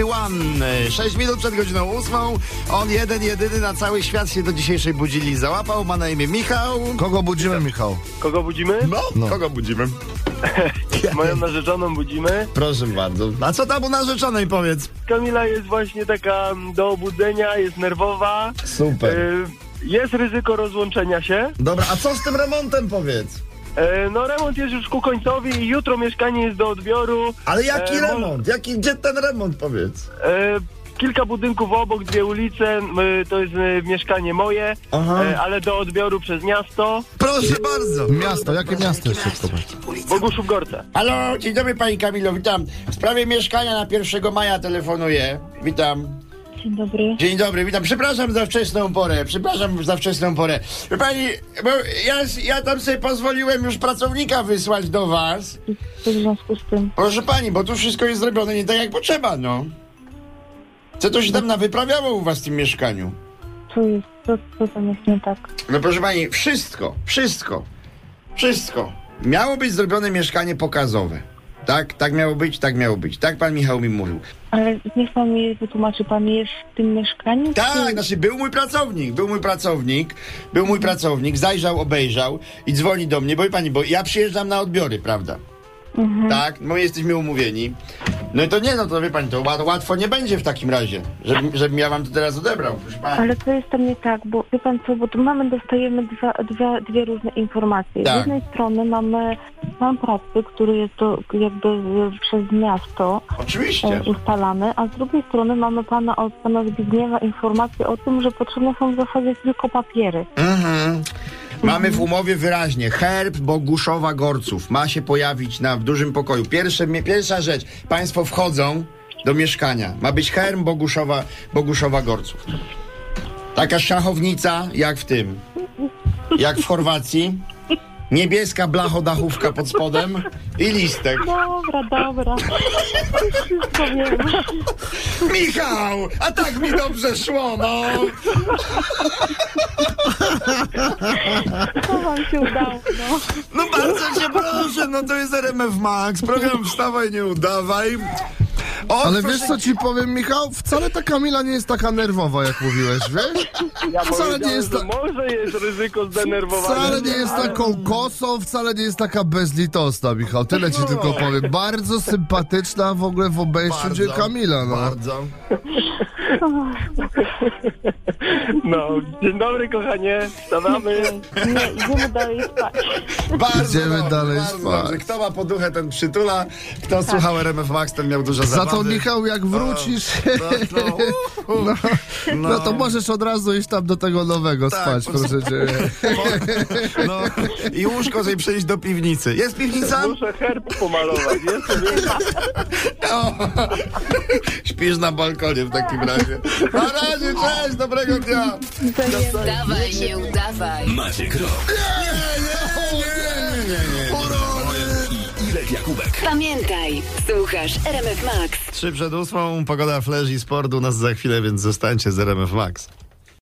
One. 6 minut przed godziną 8. On jeden, jedyny na cały świat się do dzisiejszej budzili załapał. Ma na imię Michał. Kogo budzimy, Michał? Kogo budzimy? No, kogo budzimy? Moją narzeczoną budzimy. Proszę bardzo. A co tam u narzeczonej powiedz? Kamila jest właśnie taka mm, do obudzenia, jest nerwowa. Super. Y, Jest ryzyko rozłączenia się. Dobra, a co z tym remontem powiedz? E, No remont jest już ku końcowi i jutro mieszkanie jest do odbioru. Ale jaki E, mo- remont? Jaki, gdzie ten remont powiedz? E, Kilka budynków obok, dwie ulice, m, to jest e, mieszkanie moje, Aha. e, ale do odbioru przez miasto. Proszę bardzo. Miasto, jakie miasto jeszcze powiedz? Boguszów Gorce. Halo, dzień dobry pani Kamilo, witam. W sprawie mieszkania na 1 maja telefonuję. Witam. Dzień dobry. Dzień dobry, witam. Przepraszam za wczesną porę, przepraszam za wczesną porę. Wie Pani, bo ja, ja tam sobie pozwoliłem już pracownika wysłać do was. Co w związku z tym? Proszę pani, bo tu wszystko jest zrobione nie tak jak potrzeba, no. Co to się tam nawyprawiało u was w tym mieszkaniu? Co jest? Co, co tam jest nie tak? No proszę pani, wszystko, wszystko, wszystko. Miało być zrobione mieszkanie pokazowe. Tak, tak miało być, tak miało być. Tak pan Michał mi mówił. Ale niech pan mi wytłumaczy, pan jest w tym mieszkaniu? Tak, Czy- znaczy był mój pracownik, był mój pracownik, był mój pracownik, zajrzał, obejrzał i dzwoni do mnie, bo pani, bo ja przyjeżdżam na odbiory, prawda? Tak, my jesteśmy umówieni. No i to nie, no to wie pani, to łat- łatwo nie będzie w takim razie, żebym, żebym ja wam to teraz odebrał, proszę pani. Ale to jest tam nie tak, bo wie pan co, bo tu mamy, dostajemy dwa, dwa, dwie różne informacje. Tak. Z jednej strony mamy plan pracy, który jest to jakby przez miasto Oczywiście. e, ustalany, a z drugiej strony mamy pana od pana Zbigniewa informację o tym, że potrzebne są w zasadzie tylko papiery. Mhm. Mamy w umowie wyraźnie herb Boguszowa Gorców ma się pojawić na w dużym pokoju. Pierwsze, pierwsza rzecz, państwo wchodzą do mieszkania. Ma być herb Boguszowa, Boguszowa Gorców. Taka szachownica jak w tym. Jak w Chorwacji. Niebieska blachodachówka pod spodem i listek. Dobra, dobra. Wszystko wiem. Michał! A tak mi dobrze szło, no! To wam się udało, no. No bardzo cię proszę, no to jest RMF Max. Program Wstawaj, nie udawaj. O, Ale proszę- wiesz co ci powiem, Michał? Wcale ta Kamila nie jest taka nerwowa, jak mówiłeś, wiesz? Ja Wcale nie jest ta- może jest ryzyko zdenerwowania. Wcale nie jest taką kosą, wcale nie jest taka bezlitosna, Michał. Tyle ci tylko powiem. Bardzo sympatyczna w ogóle w obejściu Bardzo, cię Kamila, no. Bardzo. No, dzień dobry kochanie, wstawamy. Nie, idziemy dalej spać. Bardzo Idziemy dobrze, dalej bardzo spać. dobrze. Kto ma poduchę, ten przytula. Kto słuchał RMF Max, ten miał dużo Za zabawy. To, Michał, jak wrócisz, No, no, uh, no, no to możesz od razu iść tam do tego nowego Tak, spać, po- proszę cię. no. I łóżko sobie przenieść do piwnicy. Jest piwnica? Muszę herb pomalować, jest to wiem. O, śpisz na balkonie w takim razie. Na razie, cześć, dobrego dnia. Dawaj, nie udawaj. Maciek Rok Nie, nie, nie, nie, nie. i Jakubek. Pamiętaj, słuchasz RMF Max. Trzy przed ósmą, pogoda, flash i sport u nas za chwilę, więc zostańcie z RMF Max.